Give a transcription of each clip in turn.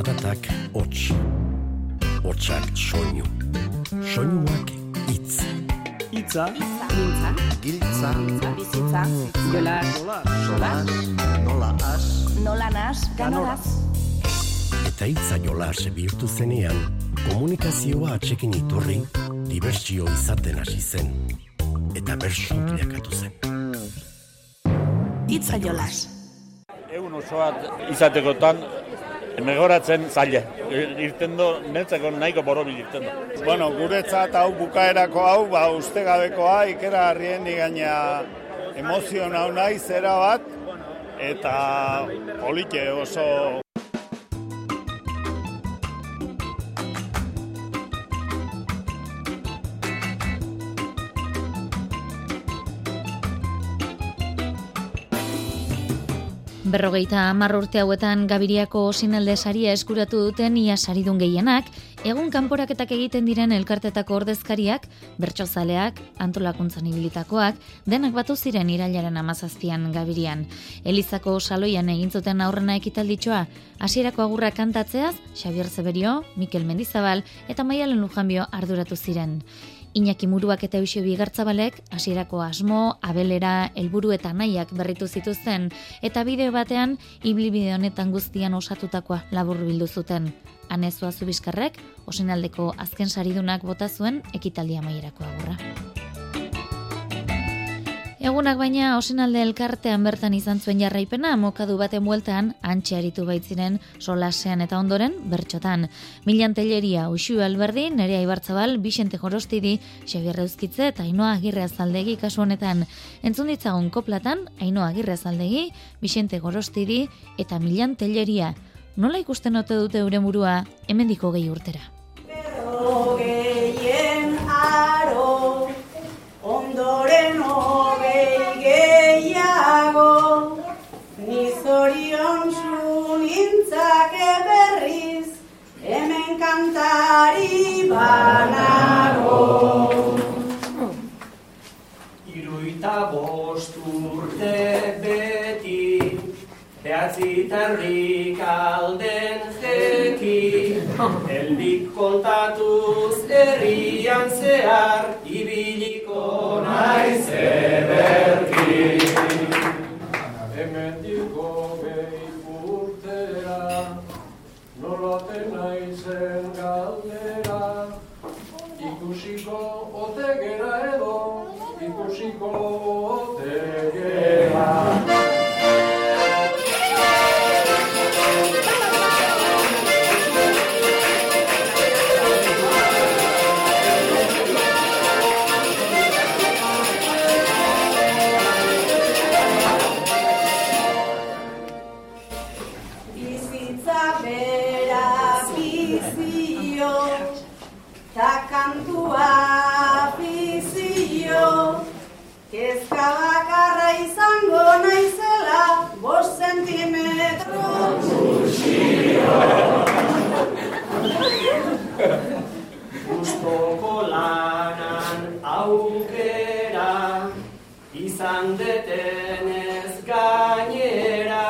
Zaratak hots, hotsak soinu, soinuak itz. Itza, Giltza, Giltza, bizitza, jola, sola, nola as, nola nas, ganoraz. Eta hitza jolas bihurtu zenean, komunikazioa atxekin iturri, dibertsio izaten hasi zen. Eta bersu bilakatu zen. Itza jolas. Egun osoat izatekotan megoratzen zaila. Irten do, netzako nahiko borobil irten do. Bueno, guretzat hau bukaerako hau, ba, ustegabekoa, ikera harrien gaina emozion hau nahi zera bat, eta polite oso Berrogeita hamar urte hauetan Gabiriako osinalde saria eskuratu duten ia saridun gehienak, egun kanporaketak egiten diren elkartetako ordezkariak, bertsozaleak, antolakuntzan ibilitakoak, denak batu ziren irailaren amazazpian Gabirian. Elizako saloian egin zuten aurrena ekitalditxoa, hasierako agurra kantatzeaz, Xabier Zeberio, Mikel Mendizabal eta Maialen Lujanbio arduratu ziren. Iñaki Muruak eta Eusebio Bigartzabalek hasierako asmo, abelera, helburu eta nahiak berritu zituzten eta bideo batean ibilbide honetan guztian osatutakoa labur bildu zuten. Anezua Zubiskarrek osinaldeko azken saridunak bota zuen ekitaldi amaierako agurra. Egunak baina osinalde elkartean bertan izan zuen jarraipena mokadu baten bueltan antxe aritu baitziren solasean eta ondoren bertxotan. Milan Telleria, Uxu Alberdi, Nerea Ibartzabal, Bixente Jorostidi, Xabier Reuzkitze eta Ainoa Agirre Azaldegi kasu honetan. Entzun ditzagun koplatan, Ainoa Agirre Azaldegi, Bixente Gorostidi eta Milan Telleria. Nola ikusten ote dute eure burua hemendiko gehi urtera? Gehien aro, ondoren hogei gehiago, ni zorion nintzake berriz, hemen kantari banago. iruita bost urte beti, behatzi tarrik alden jeki, heldik kontatuz herrian zehar, ibiliko naiz ederki. Nolaten naizen galdera, ikusiko ote gera edo, ikusiko ote gera. Kezka bakarra izango naizela, bost sentimetro Gustoko lanan aukera, izan detenez gainera,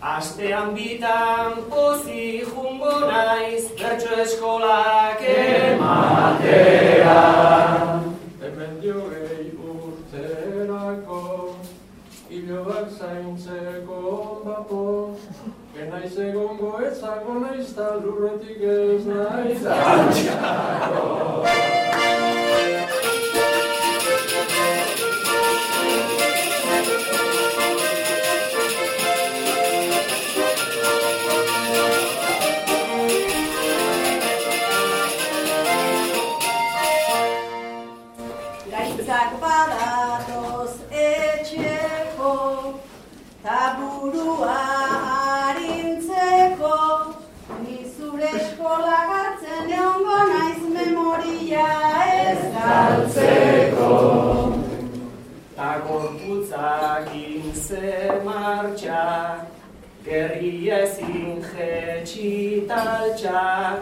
astean bitan pozi jungo naiz, bertso eskolak ematera. Hiloak zaintzeko bapo, Enaiz egongo etzako naiz ta ez naiz atxako. Ez galtzeko. Ta gorputzakin ze martxa, gerria ezin jetxitaltxak,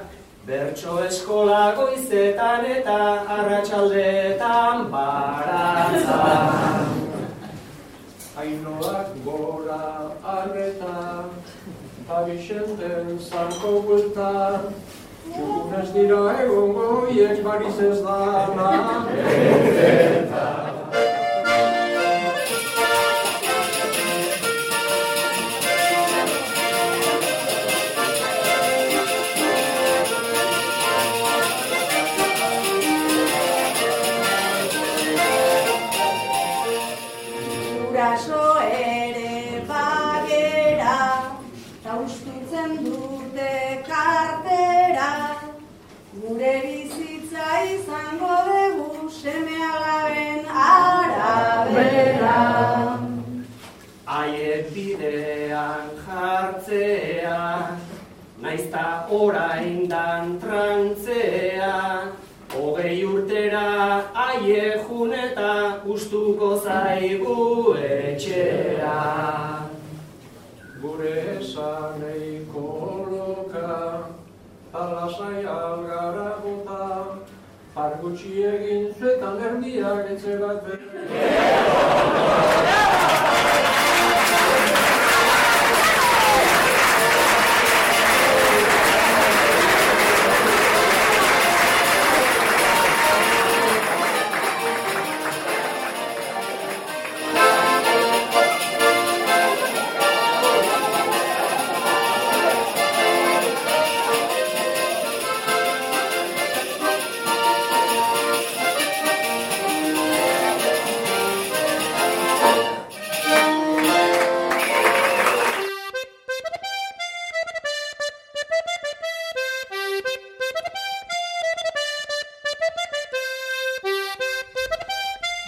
Bertso eskola goizetan eta arratsaldetan baratzan. Ainoak gora arreta, Abixenten zanko bueltan, txukunez dira egongo hiek bariz ez dana.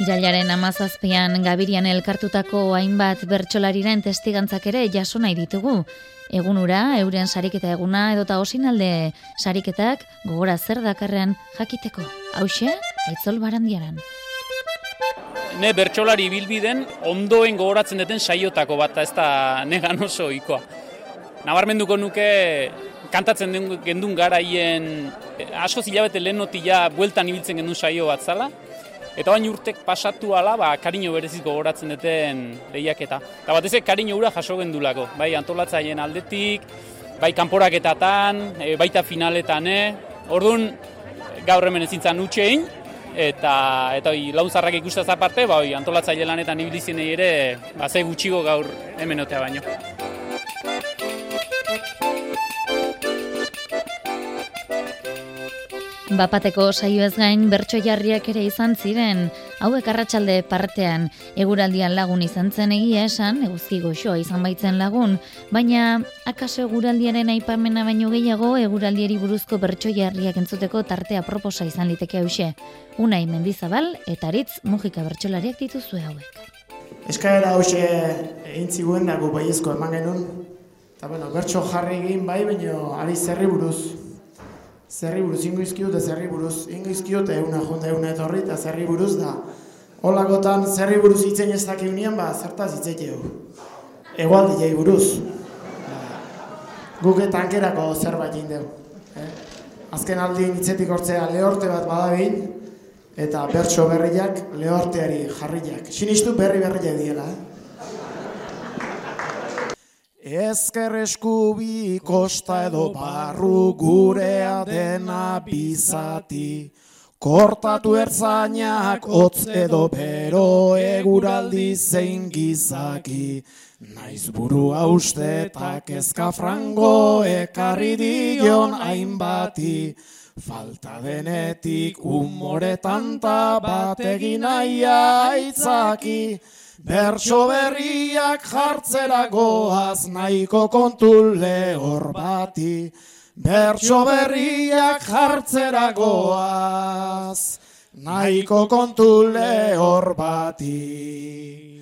Irailaren amazazpian Gabirian elkartutako hainbat bertsolariren testigantzak ere jaso nahi ditugu. Egunura, euren sariketa eguna edota osinalde sariketak gogora zer dakarren jakiteko. Hauxe, aitzol barandiaran. Ne bertsolari bilbiden ondoen gogoratzen duten saiotako bat, ez da negan oso ikoa. Nabarmenduko nuke kantatzen den gendun garaien eh, asko zilabete lehenotik ja bueltan ibiltzen gendun saio bat zala. Eta bain urtek pasatu ala, ba, kariño bereziz gogoratzen duten lehiaketa. Eta batez ere kariño ura jaso gendulako, bai antolatzaien aldetik, bai kanporaketatan, e, baita finaletan, e. Orduan, gaur hemen ezintzan utxein, eta eta oi, launzarrak ikustaz aparte, ba, oi, antolatzaile lanetan ibilizinei ere, ba, ze gutxigo gaur hemen otea baino. Bapateko saioez gain bertso jarriak ere izan ziren, hauek arratsalde partean eguraldian lagun izan zen egia esan, eguzki goxoa izan baitzen lagun, baina akaso eguraldiaren aipamena baino gehiago eguraldieri buruzko bertso jarriak entzuteko tartea proposa izan liteke hause. Unai Mendizabal eta Aritz Mujika bertsolariak dituzue hauek. Eskaera hause egin ziguen dago baiezko eman genuen. Eta bueno, bertso jarri egin bai, baina ari zerri buruz. Zerri buruz, ingo izkiu eta zerri buruz. Ingo izkiu eta euna jonda euna etorri eta zerri buruz da. Olakotan zerri buruz hitzen ez dakiunian, ba, zertaz hitzeteu. Egualdi buruz. Guk tankerako zerbait indeu. Eh? Azken aldin hitzetik hortzea lehorte bat badabil, eta bertso berriak lehorteari jarriak. Sinistu berri berriak diela, eh? Ezker eskubi kosta edo barru gurea dena bizati. Kortatu ertzainak hotz edo bero eguraldi zein gizaki. Naiz buru hauste eta kezka frango ekarri dion hainbati. Falta denetik umore tanta bat egin aitzaki. Bertso berriak jartzera goaz nahiko kontu lehor bati. Bertso berriak jartzera goaz nahiko kontu lehor bati.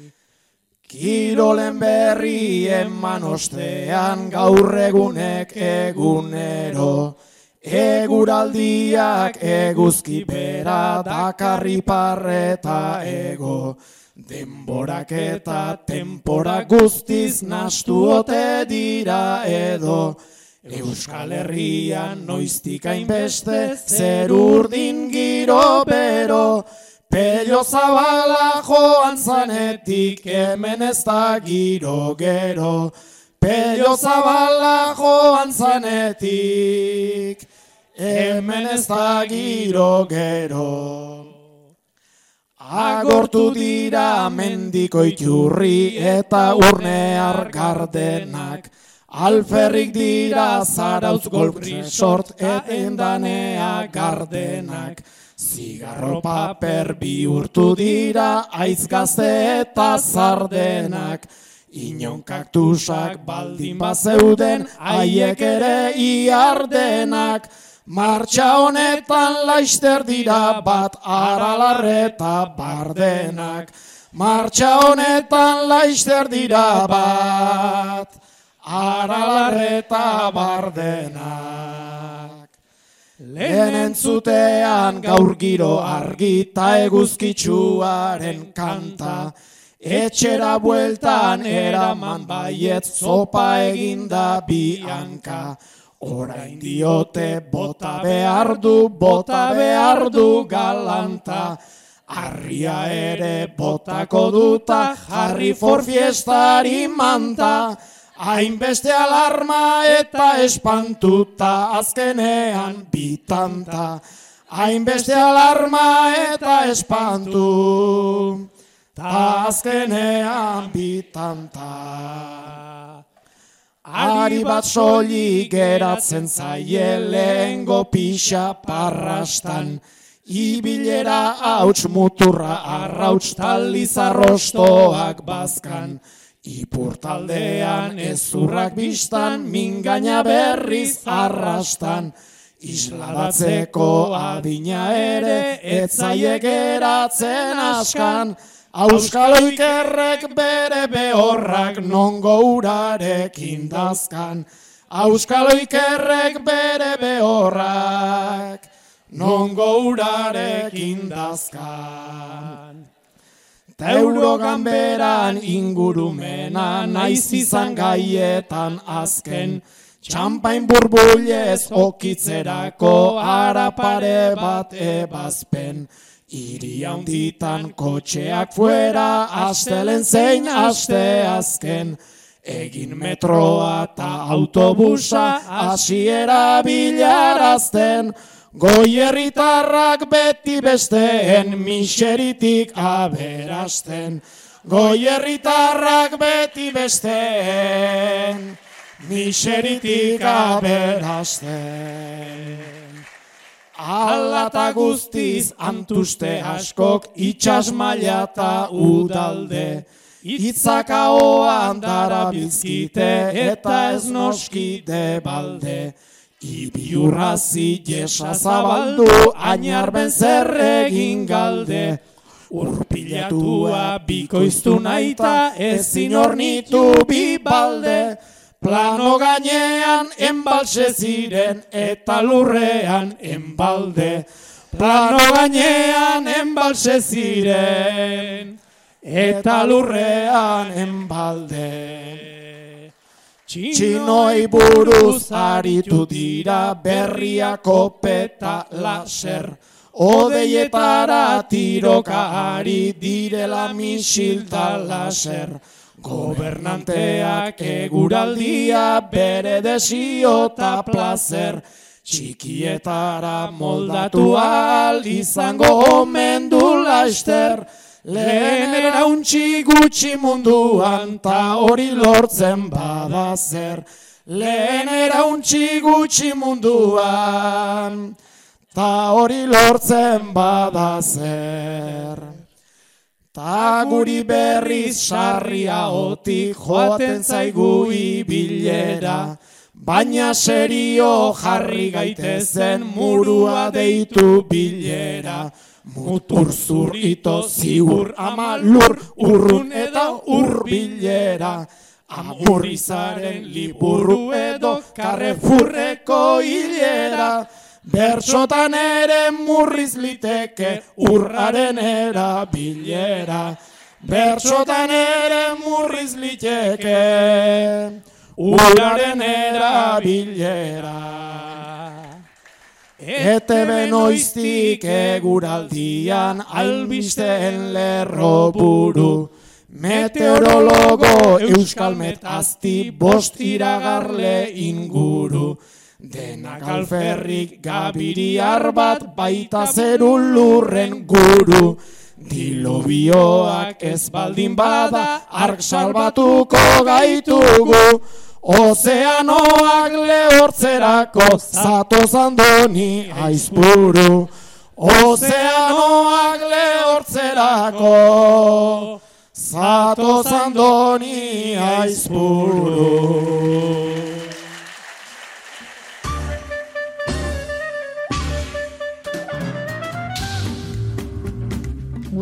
Kirolen berri eman ostean gaur egunek egunero. Eguraldiak eguzki bera dakarri parreta ego. Denborak eta tempora guztiz nastu ote dira edo. Euskal Herrian noiztik hainbeste zer urdin giro bero. Pello zabala joan zanetik hemen ez da giro gero. pello zabala joan zanetik, hemen ez da giro gero. Agortu dira mendiko iturri eta urne gardenak, Alferrik dira zarautz golf resort eta endanea gardenak. Zigarro paper bihurtu dira aiz gazte eta zardenak. Inon kaktusak baldin bazeuden haiek ere iardenak. Martxa honetan laister dira bat aralarreta bardenak. Martxa honetan laister dira bat aralarreta bardenak. Lehen entzutean gaur giro argita eguzkitsuaren kanta, etxera bueltan eraman baiet zopa eginda bianka. Orain diote bota behar du, bota behar du galanta, Arria ere botako duta, jarri for fiestari manta, Hainbeste alarma eta espantuta azkenean bitanta. Hainbeste alarma eta espantu, ta azkenean bitanta. Ari bat soli geratzen zaie lehengo pixa parrastan, Ibilera hauts muturra arrauts talizarrostoak bazkan, Ipurtaldean ezurrak biztan, mingaina berriz arrastan, isladatzeko adina ere, etzaie geratzen askan, Auskalo ikerrek bere behorrak nongo urarekin dazkan. Auskalo ikerrek bere behorrak nongo urarekin dazkan. Ta euroganberan ingurumena naiz izan gaietan azken, txampain burbulez okitzerako arapare bat ebazpen. Iri handitan kotxeak fuera, astelen zein aste azken. Egin metroa eta autobusa, asiera bilarazten. Goierritarrak beti besteen miseritik aberasten. Goierritarrak beti besteen miseritik aberasten. Alata guztiz antuste askok itxas mailata udalde. Itzaka hoan darabilzkite eta ez noskide balde. Ibiurrazi jesa zabaldu, ainarben zerregin galde. Urpilatua bikoiztu naita, ezin ornitu bi balde. Plano gainean enbalse ziren eta lurrean enbalde. Plano gainean enbalse ziren eta lurrean enbalde. Txinoi buruz aritu dira berriako peta laser. Odeietara tiroka ari direla misilta laser. Gobernanteak eguraldia bere desio eta placer. Txikietara moldatu izango omen du laster. Lehen erauntxi gutxi munduan ta hori lortzen bada zer. Lehen erauntxi gutxi munduan ta hori lortzen bada zer. Ta guri berriz sarria otik joaten zaigu ibilera. Baina serio jarri gaitezen murua deitu bilera. Mutur zur ito ziur ama lur urrun eta urbilera. Amurrizaren liburu edo karrefurreko hilera. Bertxotan ere murriz liteke urraren erabilera. Bertxotan ere murriz liteke urraren erabilera. Ete benoiztik eguraldian albisten lerro buru, Meteorologo euskalmet azti bost iragarle inguru. Denak alferrik gabiriar bat baita zerun lurren guru. Dilobioak ez baldin bada ark salbatuko gaitugu. Ozeanoak lehortzerako zatoz andoni aizpuru. Ozeanoak lehortzerako zatoz andoni aizpuru.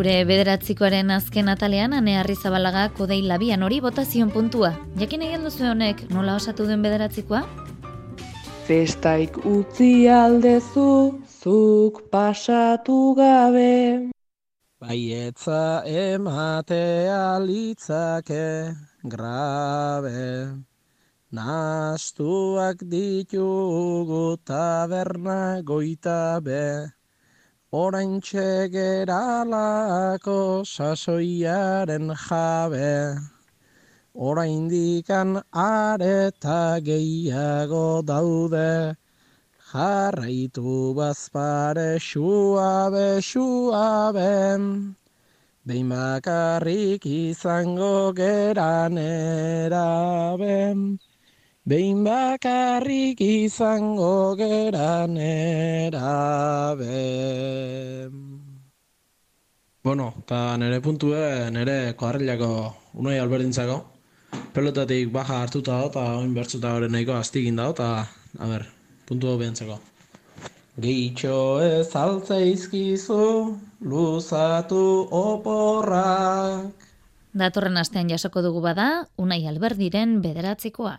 Gure bederatzikoaren azken atalean ane zabalaga kodei labian hori botazion puntua. Jakin egin duzu honek nola osatu duen bederatzikoa? Festaik utzi aldezu, zuk pasatu gabe. Baietza ematea litzake grabe. Nastuak ditugu taberna goita be. Orain txegeralako sasoiaren jabe, orain dikan areta gehiago daude, jarraitu bazpare suabe, suabe, behin bakarrik izango geran eraben. Behin bakarrik izango geran erabe. Bueno, eta nire puntue, nire koarrilako unai alberdintzako. Pelotatik baja hartuta da, eta oin bertzuta hori nahiko aztikin da, eta, a ber, puntu behantzeko. Gehitxo ez altzeizkizu, luzatu oporrak. Datorren astean jasoko dugu bada, unai alberdiren bederatzikoa.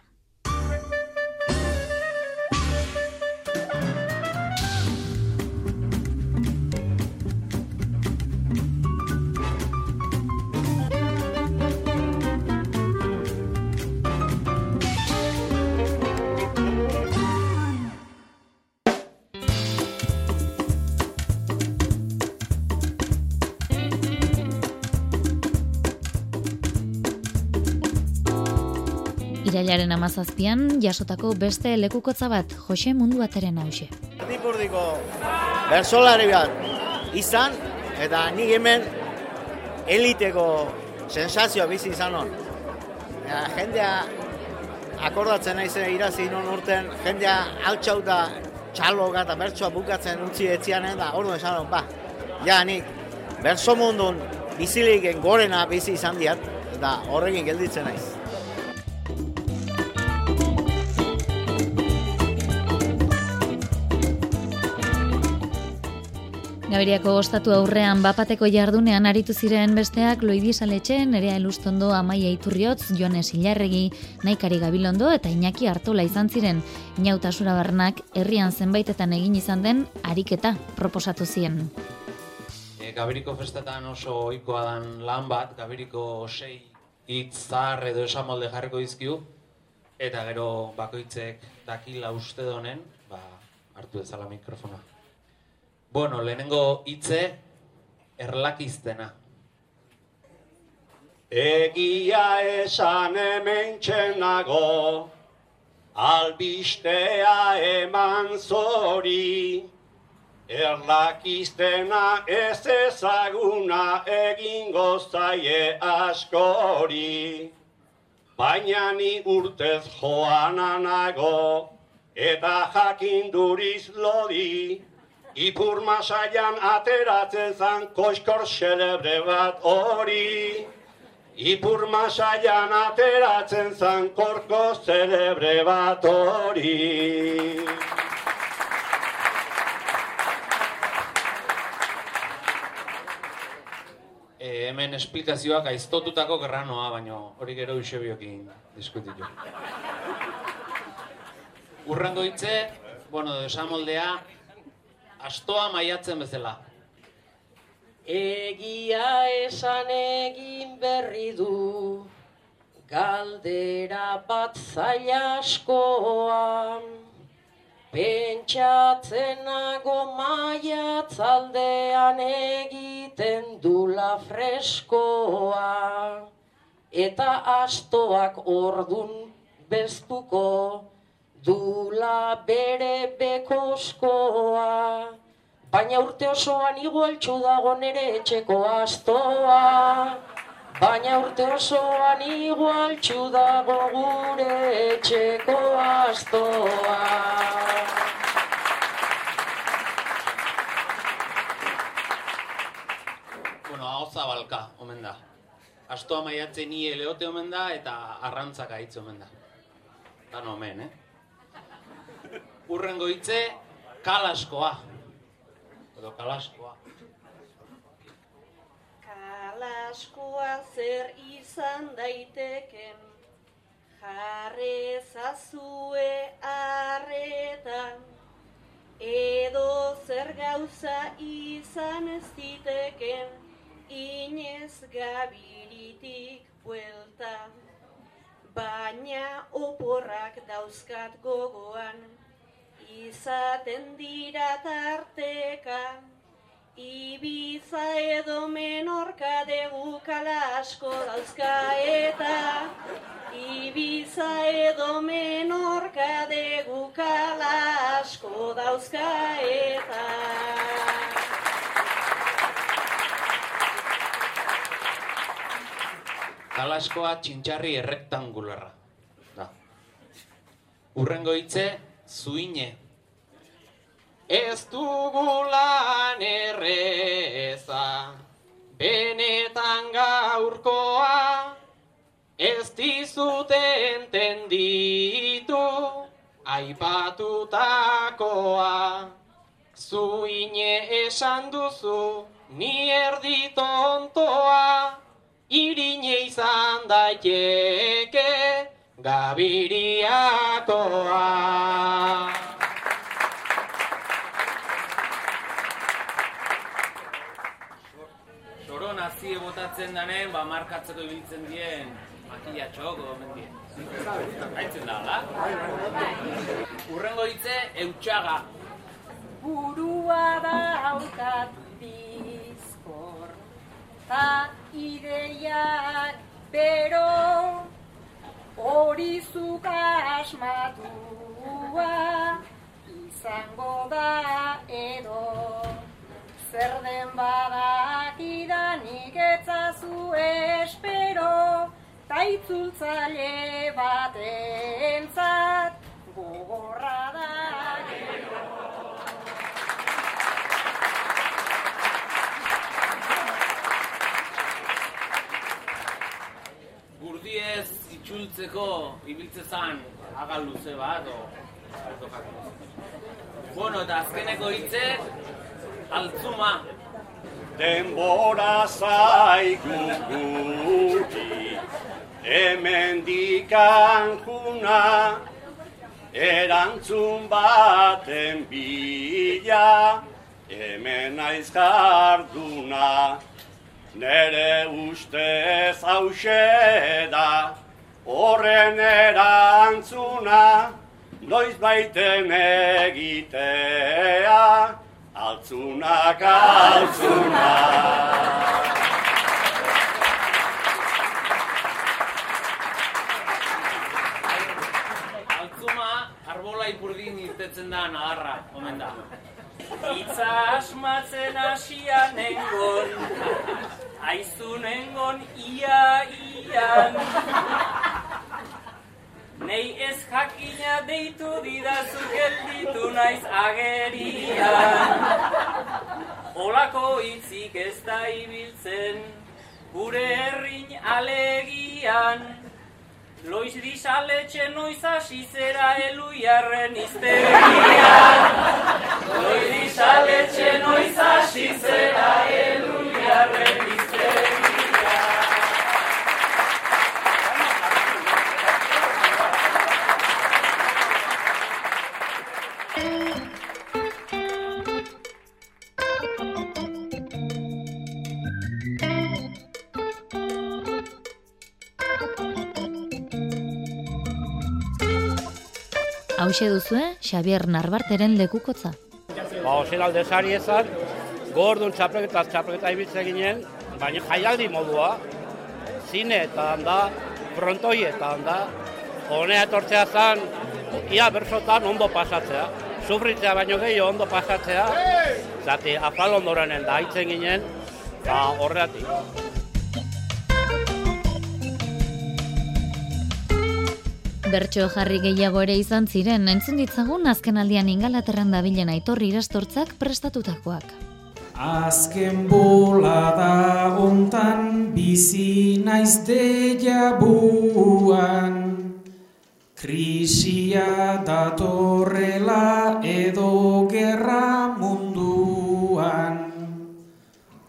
Irailaren amazazpian, jasotako beste lekukotza bat, Jose Mundu ateren hause. Erdipurdiko bersolari bat izan, eta nik hemen eliteko sensazioa bizi izan hon. Ja, jendea akordatzen naizen irazi non urten, jendea altxauta txaloga eta bertsoa bukatzen utzi etzian, eta orduan esan hon, ba, ja nik berso mundun biziliken gorena bizi izan diat, eta horrekin gelditzen naiz. Gabiriako ostatu aurrean bapateko jardunean aritu ziren besteak Loidi Saletxe, Nerea Elustondo, Amaia Iturriotz, Jones Ilarregi, Naikari Gabilondo eta Iñaki Artola izan ziren. Inautasura barnak herrian zenbaitetan egin izan den ariketa proposatu zien. E, Gabiriko festetan oso ohikoa dan lan bat, Gabiriko sei hitz zahar edo esamolde jarriko dizkiu, eta gero bakoitzek dakila uste donen, ba, hartu ezala mikrofona. Bueno, lehenengo hitze erlakiztena. Egia esan hemen txenago, albistea eman zori, erlakiztena ez ezaguna egingo zaie askori. Baina ni urtez joananago, eta jakinduriz lodi, Ipur masaian ateratzen zan koskor celebre bat hori. Ipur masaian ateratzen zan korko celebre bat hori. E, hemen esplikazioak aiztotutako granoa, baina hori gero usebiokin diskutitu. Urrango hitze, bueno, desamoldea, astoa maiatzen bezala. Egia esan egin berri du, galdera bat zaila askoan, pentsatzen nago maiatzaldean egiten dula freskoa. eta astoak ordun beztuko, dula bere bekoskoa, baina urte osoan igualtxu dago nere etxeko astoa, baina urte osoan igualtxu dago gure etxeko astoa. Bueno, hau zabalka, omen da. Astoa maiatzen ni eleote omen da eta arrantzaka hitz omen da. Dan omen, eh? Urrengo hitze, kalaskoa. Edo kalaskoa. Kalaskoa zer izan daiteken, jarrezazue arretan, edo zer gauza izan ez diteken, inez gabiritik buelta. Baina oporrak dauzkat gogoan, izaten dira tarteka, Ibiza edo menorka degu kalasko dauzka eta Ibiza edo menorka degu kalasko dauzka eta Kalaskoa txintxarri errektangularra. Da. Urrengo hitze, zuine. Ez dugu lan erreza, benetan gaurkoa, ez dizute entenditu, aipatutakoa. Zuine esan duzu, ni erdi tontoa, irine izan daiteke, gabiriakoa. Botatzen danen, ba, markatzeko ibiltzen dien makillatxok edo mendien. Gaitzen da, ala? Urrengo hitze, eutxaga. Burua daukat bizkor, ta ideiak bero, hori zuk asmatua izango da edo. Zer den badakidanik etzazu espero, ta itzultzaile batentzat gogorra da gero. Gurdiez itxultzeko ibiltze zan agal luze bat, o... Bueno, eta azkeneko hitze, altzuma. Denbora zaigu guri, hemen dikan juna, erantzun baten bila, hemen naiz jarduna. Nere ustez hause da, horren erantzuna, noiz baiten egitea, altzunak altzuna. Altzuma, arbola ipurdin irtetzen da nadarra, omen da. Itza asmatzen hasia nengon, aizu nengon ia ian. Nei ez jakina deitu didazu gelditu naiz agerian. Olako hitzik ez da ibiltzen, gure herrin alegian. Loiz disaletxe noiz hasi zera eluiarren iztegian. Loiz disaletxe noiz hasi zera eluiarren Hauxe duzue Xavier Narbarteren lekukotza. Ba, Osen alde sari ezan, gordun txapelketa txapelketa ibiltzen ginen, baina jaialdi modua, zineetan da, frontoietan da. Honea etortzea zan, ia bersotan ondo pasatzea. Sufritzea baino gehiago ondo pasatzea. Zati, afal ondoranen da, haitzen ginen, ba, horreatik. Bertxo jarri gehiago ere izan ziren, entzun ditzagun azken aldian ingalaterran dabilen aitorri irastortzak prestatutakoak. Azken bola da ontan bizi naiz deia buan Krisia datorrela edo gerra munduan.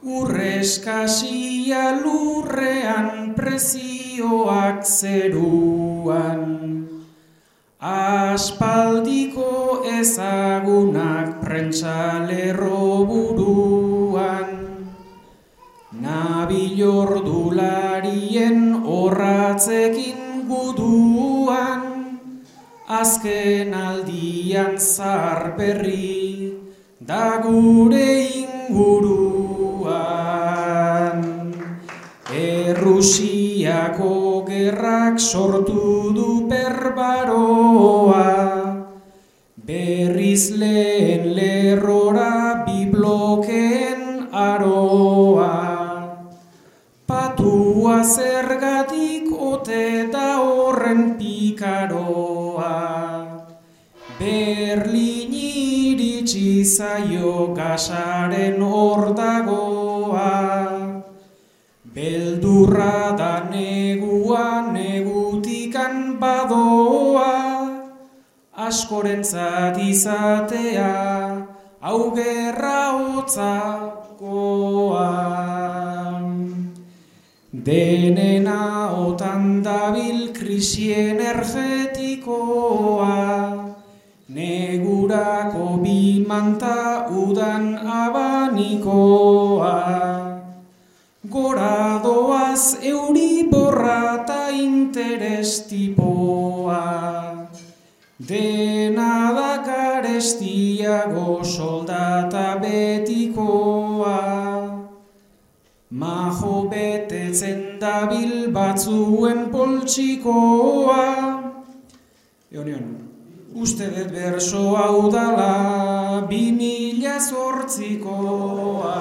Urreskasia lurrean prezioak zeruan Aspaldiko ezagunak prentsalerro buruan. Nabilordularien horratzekin guduan. Azken aldian zar berri da gure inguruan Errusiako gerrak sortu du berbaroa Berriz lehen lerrora bi blokeen aroa. Patua zergatik ote da horren pikaroa. Berlin iritsi zaio gasaren hor dagoa Beldurra da negua negutikan badoa Askorentzat izatea hau gerra hotzakoa. Denena otan dabil krisi energetikoa Negurako bi manta udan abanikoa Gora doaz euriborra eta interes tipoa. Dena da garestiago soldata betikoa. Majo betetzen dabil batzuen poltsikoa. Eonion, uste dut berso hau dala bi mila zortzikoa.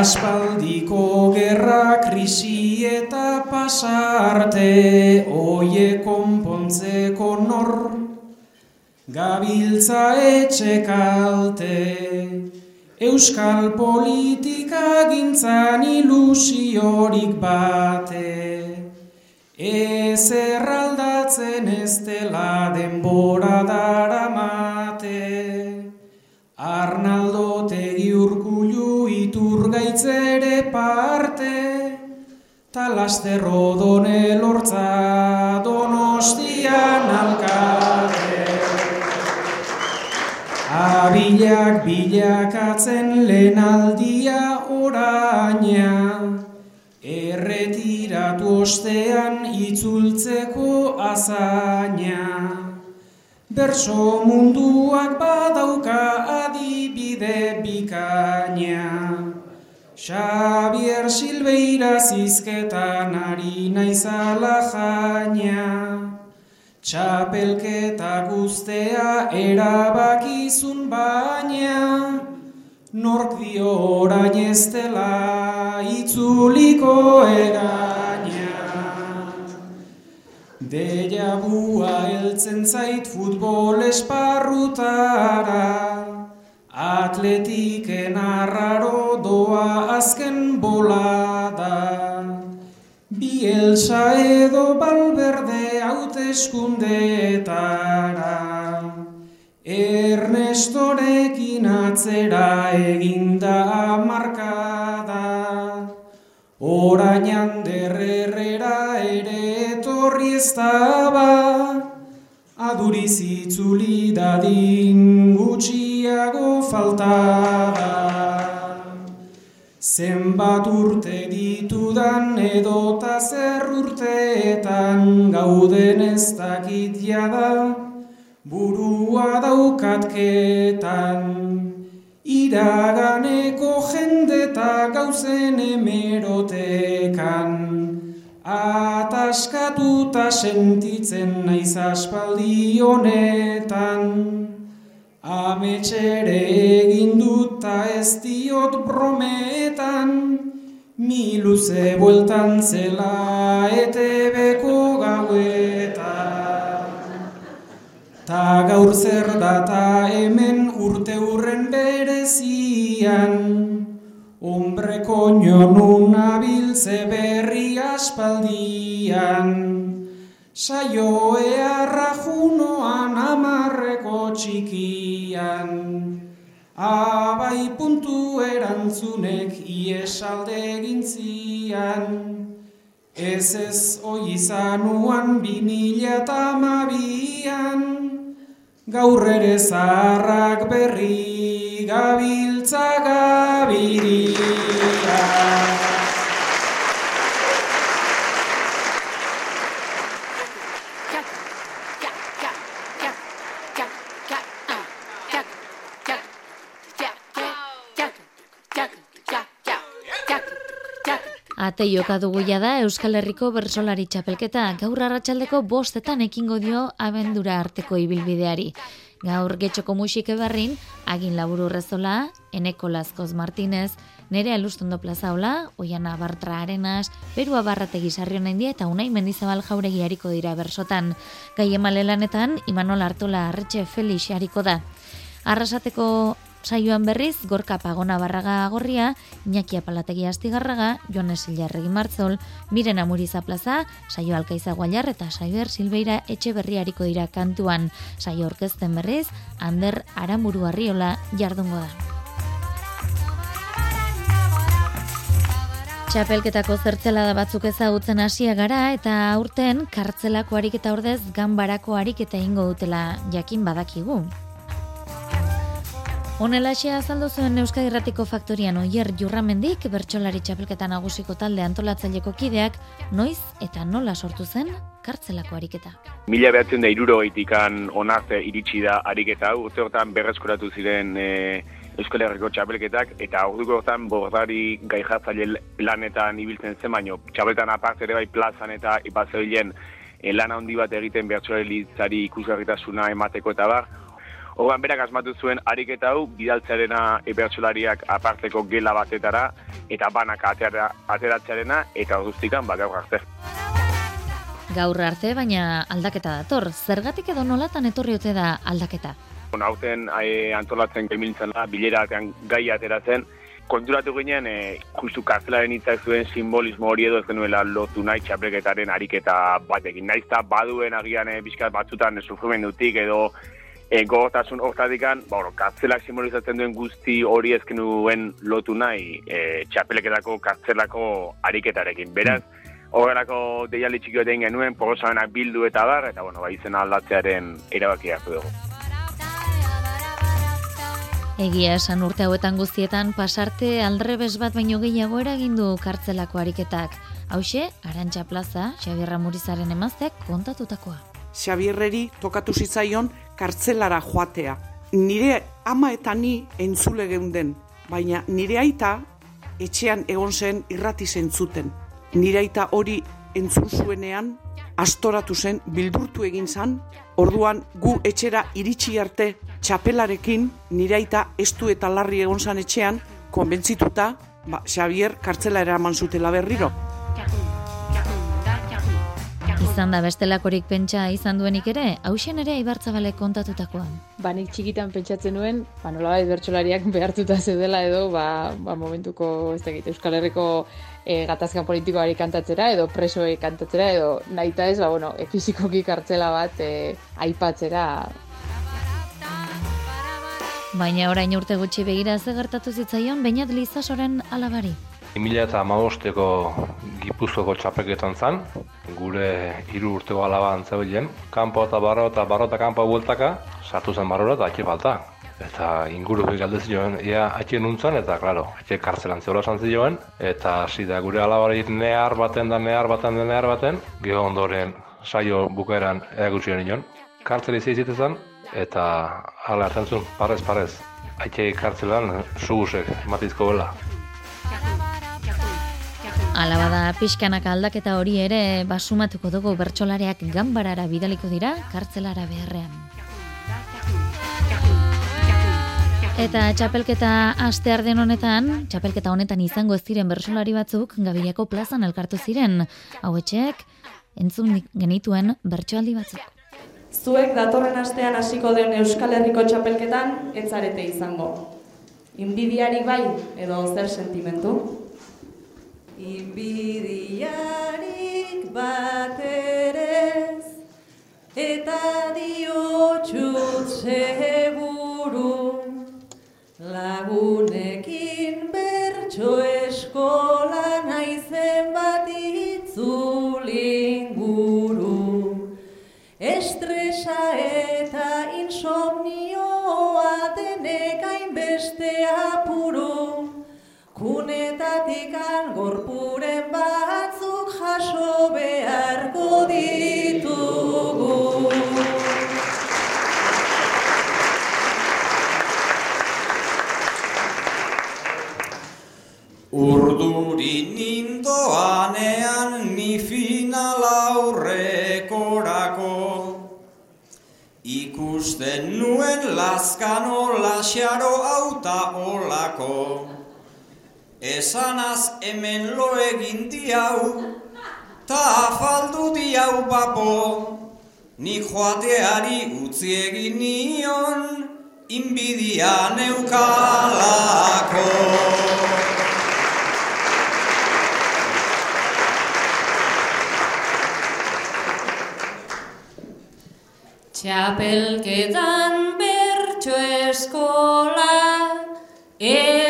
Aspaldiko gerra krisi eta pasarte oie konpontzeko nor gabiltza etxe kalte Euskal politika gintzan ilusiorik bate. Ez erraldatzen ez dela denbora daramate talaster odone lortza donostian alkate. Abilak bilakatzen lehen aldia oraina, erretiratu ostean itzultzeko azaina. Berso munduak badauka adibide bikaina. Xabier Silveira zizketan ari naizala jaina. Txapelketa guztea erabakizun baina. Nork dio orain ez dela itzuliko egaina. Deia bua heltzen zait futbol esparrutara, atletiken arraro doa azken bolada. Bielsa edo balberde hauteskundeetara, Ernestorekin atzera eginda markada. Orain derrerrera ere etorri ez daba, aduriz itzuli dadin gutxiago faltada. Zenbat urte ditudan edota zer urteetan gauden ez dakit jada, burua daukatketan, iraganeko jendeta gauzen emerotekan, ataskatuta sentitzen naiz aspaldi honetan, ametxere egin duta ez diot brometan, mi luze bueltan zela etebeko gauetan. Ta gaur zer data hemen urte hurren berezian, hombre koño nun abiltze berri aspaldian, saio earra junoan amarreko txikian, abai puntu erantzunek iesalde egin zian, ez ez oi izanuan bi mila eta hamabian, gaur ere zaharrak berri gabiltza gabiria. Ate joka dugu da Euskal Herriko bersolari txapelketa gaur arratsaldeko bostetan ekingo dio abendura arteko ibilbideari. Gaur getxoko musike berrin, agin laburu rezola, eneko Lazkoz Martinez, nere alustondo plazaola, oiana Bartra Arenas, Perua Barrategi Sarrion India eta Unai Mendizabal jauregi hariko dira bersotan. Gai lanetan, Imanol Artola Arretxe Felix hariko da. Arrasateko saioan berriz, Gorka Pagona Barraga Gorria, Iñaki Apalategi Astigarraga, Jones Ilarregi Martzol, Miren Amuriza Plaza, saio Alkaiza Gualar eta Saiber Silbeira etxe berriariko dira kantuan. Saio orkezten berriz, Ander Aramuru Arriola jardungo da. Txapelketako zertzelada batzuk ezagutzen hasia gara eta aurten kartzelako ariketa ordez ganbarako ariketa ingo dutela jakin badakigu. Honelaxe azaldu zuen Euskadi Irratiko Faktorian oier jurramendik bertsolari txapelketa nagusiko talde antolatzaileko kideak noiz eta nola sortu zen kartzelako ariketa. Mila behatzen da iruro onartze iritsi da ariketa hau, urte hortan berreskuratu ziren e, Euskal Herriko txapelketak, eta orduko hortan bordari gai lanetan ibiltzen zen, baino txapeltan aparte ere bai plazan eta ipatzoilen e, lana handi bat egiten bertsolari ikusgarritasuna emateko eta bar, Orduan berak asmatu zuen ariketa hau bidaltzearena ebertsolariak aparteko gela batetara eta banak atera, ateratzearena eta guztikan ba gaur arte. Gaur arte baina aldaketa dator. Zergatik edo nolatan etorri ote da aldaketa? Bueno, hauten e, antolatzen gemiltzen da, bilera gai ateratzen, konturatu ginen, e, justu kartelaren hitzak zuen simbolismo hori edo ez genuela lotu nahi txapreketaren ariketa batekin. Naiz eta baduen agian e, bizkat batzutan sufrimendutik edo e, gogotasun hortatikan, ba, bueno, kartzelak simbolizatzen duen guzti hori ezken duen lotu nahi e, txapeleketako kartzelako ariketarekin. Beraz, horrelako deiali txiki egin genuen, porosamenak bildu eta bar, eta bueno, ba, izena aldatzearen erabakia hartu dugu. Egia esan urte hauetan guztietan pasarte aldrebes bat baino gehiago eragindu kartzelako ariketak. Hauxe, Arantxa Plaza, Xabierra Murizaren emazteak kontatutakoa. Xabierreri tokatu zitzaion kartzelara joatea. Nire ama eta ni entzule geunden, baina nire aita etxean egon zen irrati zentzuten. Nire aita hori entzun zuenean, astoratu zen, bilburtu egin zan, orduan gu etxera iritsi arte txapelarekin nire aita estu eta larri egon zan etxean, konbentzituta, ba, Xavier kartzela eraman zutela berriro izan da bestelakorik pentsa izan duenik ere, hausen ere ibartzabale kontatutakoan. Ba, nik txikitan pentsatzen nuen, ba, nola bai bertxolariak behartuta zeudela edo, ba, ba momentuko, ez da Euskal Herriko e, gatazkan politikoari kantatzera, edo presoe kantatzera, edo nahi ez, ba, bueno, e, fizikoki kartzela bat e, aipatzera. Baina orain urte gutxi begira ze gertatu zitzaion, bainat lizasoren alabari. 2000 eta amagosteko gipuzkoko txapeketan zan, gure hiru urteko alaba antzabilen, kanpo eta barro eta barro eta kanpo bueltaka, sartu zen barrora eta atxe falta. Eta inguru galdez joan, ia atxe nuntzan, eta klaro, atxe kartzelan zehola zantzi joan, eta hasi gure alabari nehar baten da nehar baten da nehar baten, geho ondoren saio bukaeran erakutsi nion. Kartzeli zeizitezan, eta hala hartzen zuen, parez, parez. Aitxe kartzelan, sugusek, matizko bela. Ala bada pixkanaka aldaketa hori ere basumatuko dugu bertsolareak ganbarara bidaliko dira kartzelara beharrean. Eta txapelketa aste arden honetan, txapelketa honetan izango ez ziren bersolari batzuk Gabiriako plazan elkartu ziren. Hauetxek, entzun genituen bertsoaldi batzuk. Zuek datorren astean hasiko den Euskal Herriko txapelketan etzarete izango. Inbidiarik bai edo zer sentimentu? Inbidiarik bat erez eta diotxut seguru lagunekin bertso eskola naizen bat itzulinguru estresa eta insomnioa denek hainbeste apuru Kunetatik gorpuren batzuk jaso beharko ditugu. Esanaz hemen lo egin diau. Ta afaldu diau bapo. Ni joateari utzi egin nion Inbidia neukalako. Txapelketan bertso eskola eta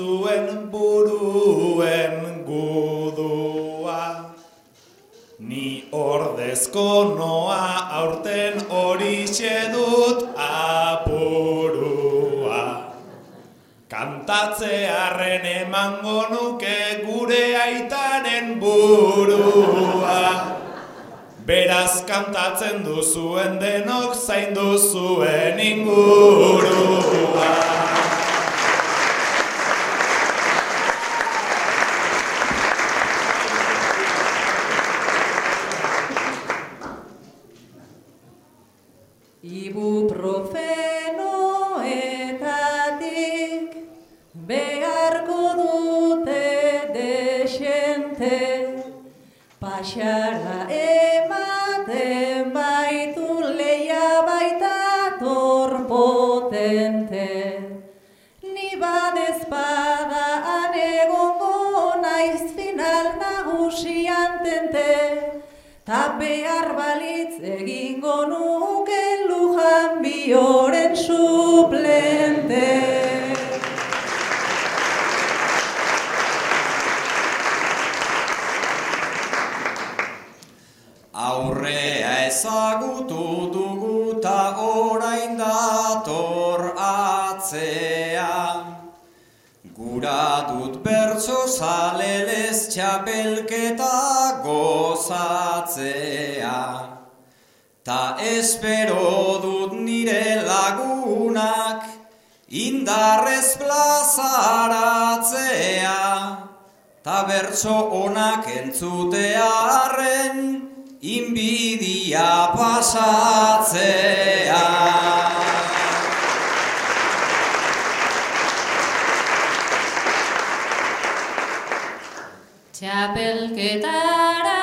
zuen buruen gudua. Ni ordezko noa aurten hori dut apurua. Kantatzearen emango nuke gure aitaren burua. Beraz kantatzen duzuen denok zain duzuen ingurua bertso onak entzutearen inbidia pasatzea. Txapelketara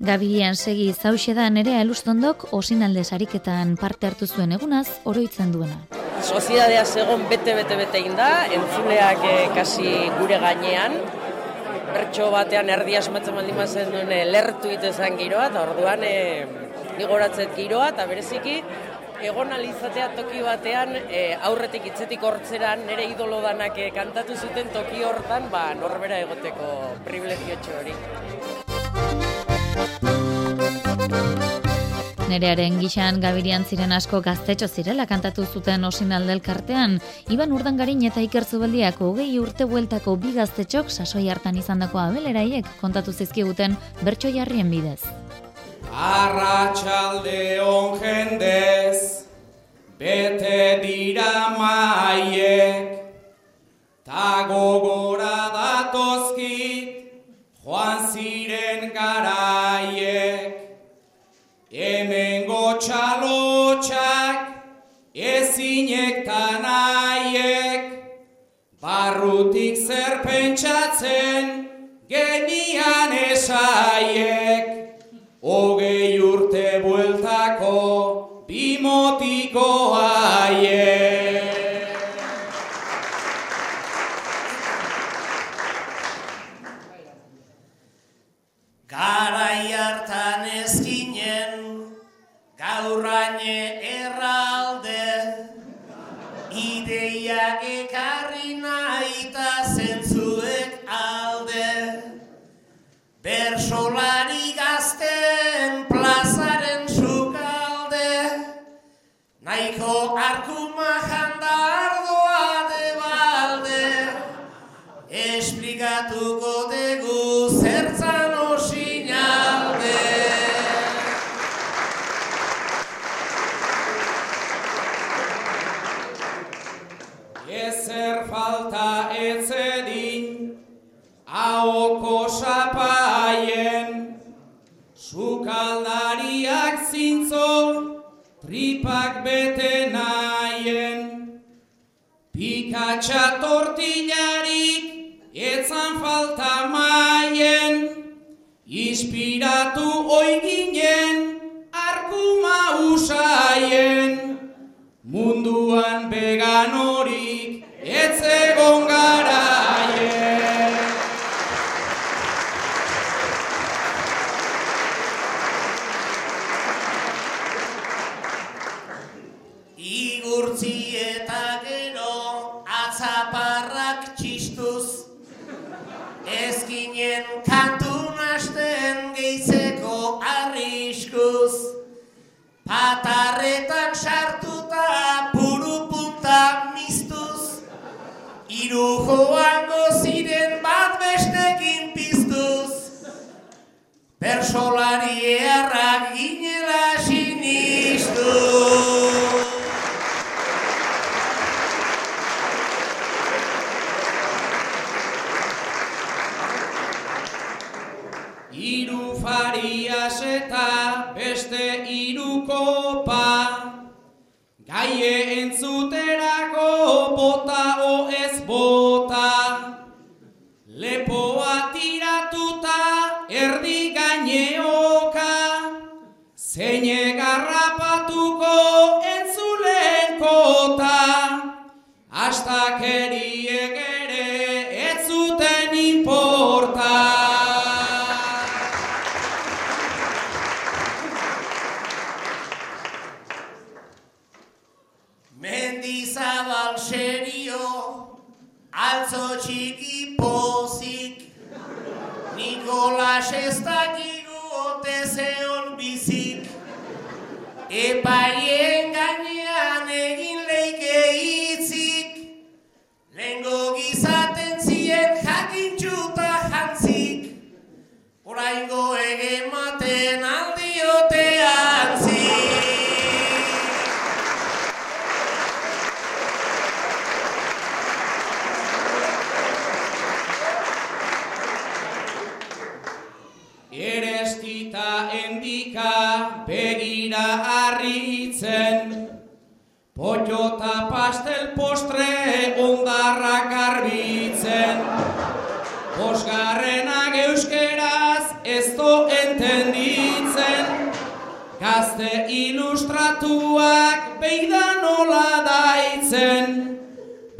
Gabirian segi zauxe da nerea elustondok osinalde sariketan parte hartu zuen egunaz oroitzen duena. Soziedadea segon bete-bete-bete da, entzuleak eh, kasi gure gainean, bertso batean erdi asmatzen baldin mazen duen eh, lertu itezan giroa, eta orduan e, igoratzet giroa, eta bereziki egon alizatea toki batean e, aurretik hitzetik hortzeran nire idolo danak eh, kantatu zuten toki hortan, ba, norbera egoteko privilegiotxo hori. Nerearen gixan gabirian ziren asko gaztetxo zirela kantatu zuten osinalde elkartean, Iban Urdangarin eta Iker Zubeldiak hogei urte bueltako bi gaztetxok sasoi hartan izandako abeleraiek kontatu zizkiguten bertso jarrien bidez. Arratxalde on jendez, bete dira maiek, ta gogora datozkit, joan ziren garaiek. Hemengo txalotxak, ezinek ta nahiek, barrutik zer pentsatzen, genian esaiek. Hogei urte bueltako bimotiko ideiak Persolari eharrak ginela sinistu. Iru farias eta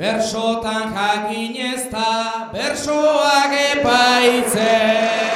Bersotan jakin ez da, bersoak epaitzen.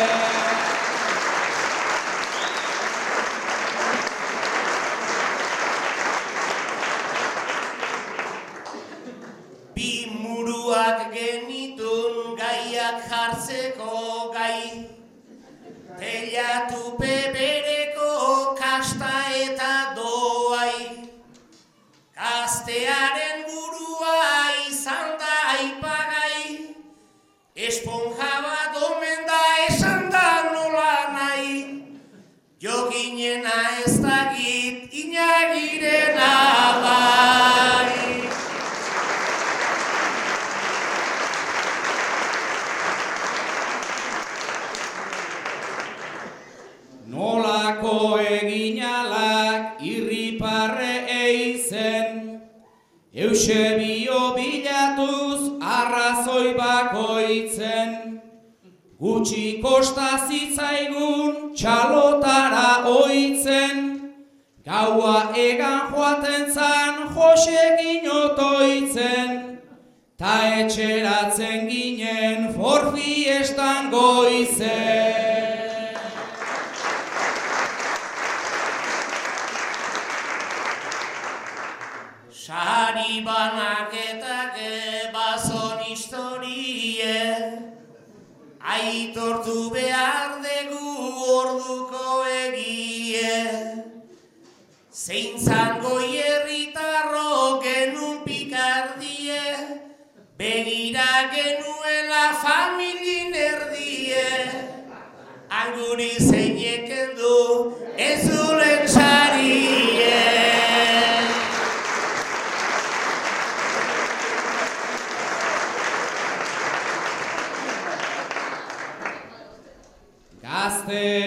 Eusebio bilatuz arrazoi bakoitzen, gutxi kosta zitzaigun txalotara oitzen, gaua egan joaten zan josekin otoitzen, ta etxeratzen ginen forfiestan goizen. Sari banaketak bazon historie Aitortu behar dugu orduko egie. Zein zango hierritarro genun pikardie Begira genuela familin erdie. Anguri zeinek du ez ulen de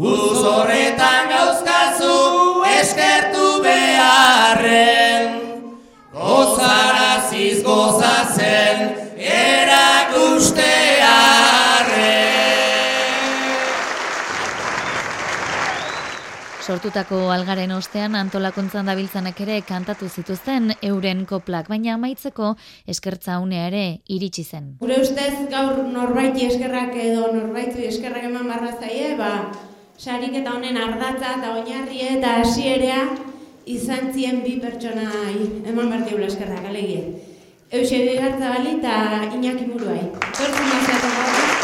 Uz horretan gauzkazu eskertu beharren Gozaraziz gozatzen sortutako algaren ostean antolakuntzan dabiltzanak ere kantatu zituzten euren koplak, baina amaitzeko eskertza unea ere iritsi zen. Gure ustez gaur norbaiti eskerrak edo norbaiti eskerrak eman barra zaie, ba, sarik eta honen ardatza eta oinarrie eta hasierea izan zien bi pertsona eman behar diula eskerrak, alegie. Eusebio Gartzabali eta Iñaki Muruai. Pertsona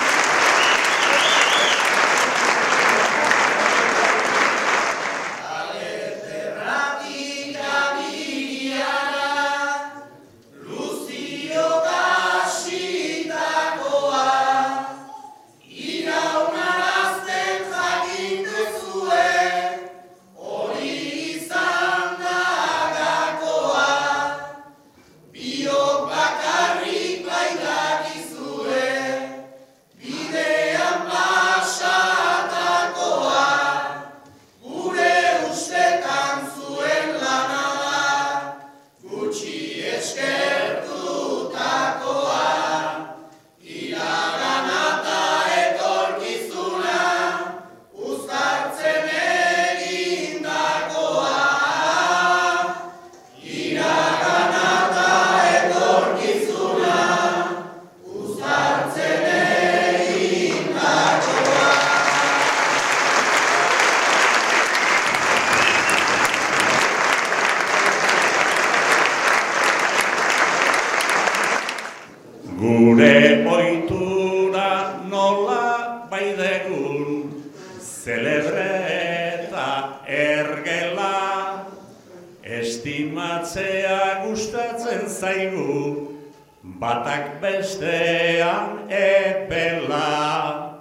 batak bestean epela.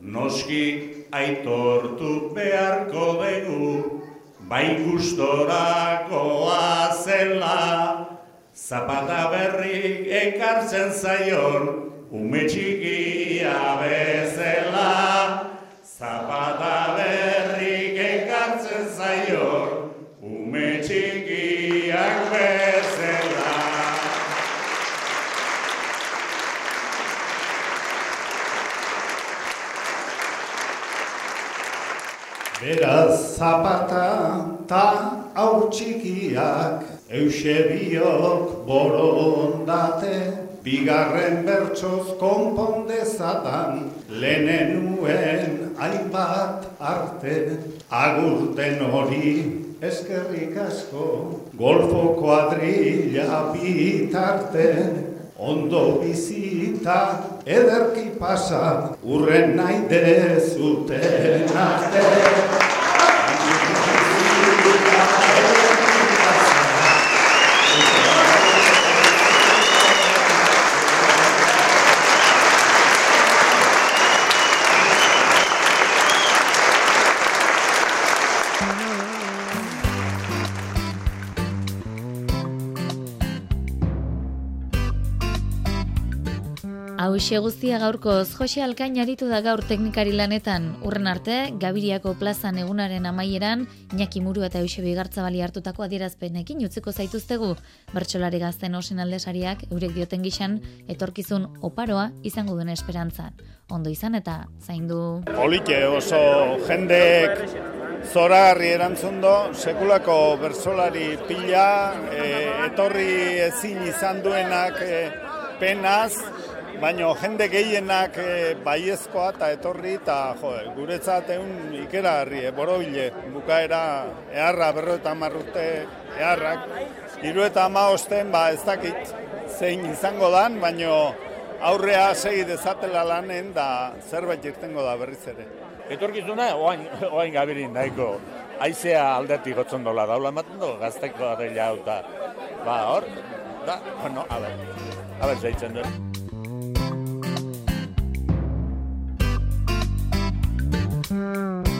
Noski aitortu beharko dugu, bai gustorakoa zela, Zapata berrik ekartzen zaion, ume txikia bezala. Zapata zapata ta aur txikiak Eusebiok borondate Bigarren bertsoz konpondezadan Lehenenuen hainbat arte. Agurten hori eskerrik asko Golfo kuadrilla bitarte. Ondo bizita ederki pasa Urren nahi dezuten arte Hauxe guztia gaurkoz, Jose Alkain aritu da gaur teknikari lanetan. Urren arte, Gabiriako plazan egunaren amaieran, Iñaki Muru eta Eusebio Gartzabali hartutako adierazpenekin utziko zaituztegu. Bertsolari gazten osin aldesariak, eurek dioten gixan, etorkizun oparoa izango duen esperantzan. Ondo izan eta zaindu. Polike oso jendek zoragarri erantzun do, sekulako bersolari pila, e, etorri ezin izan duenak e, penaz, baino jende gehienak e, baiezkoa eta etorri eta jo, guretzat egun ikeragarri, e, borobile, bukaera eharra berro eta marrute eharrak, hiru eta ama osten, ba ez dakit zein izango dan, baino aurrea segi dezatela lanen da zerbait irtengo da berriz ere. Etorkizuna, oain, oain gabirin nahiko, aizea aldetik gotzen dola, daula ematen du, gazteko adela hau, eta, ba, hor, da, bueno, a ber, a ber, zaitzen duen. Mm.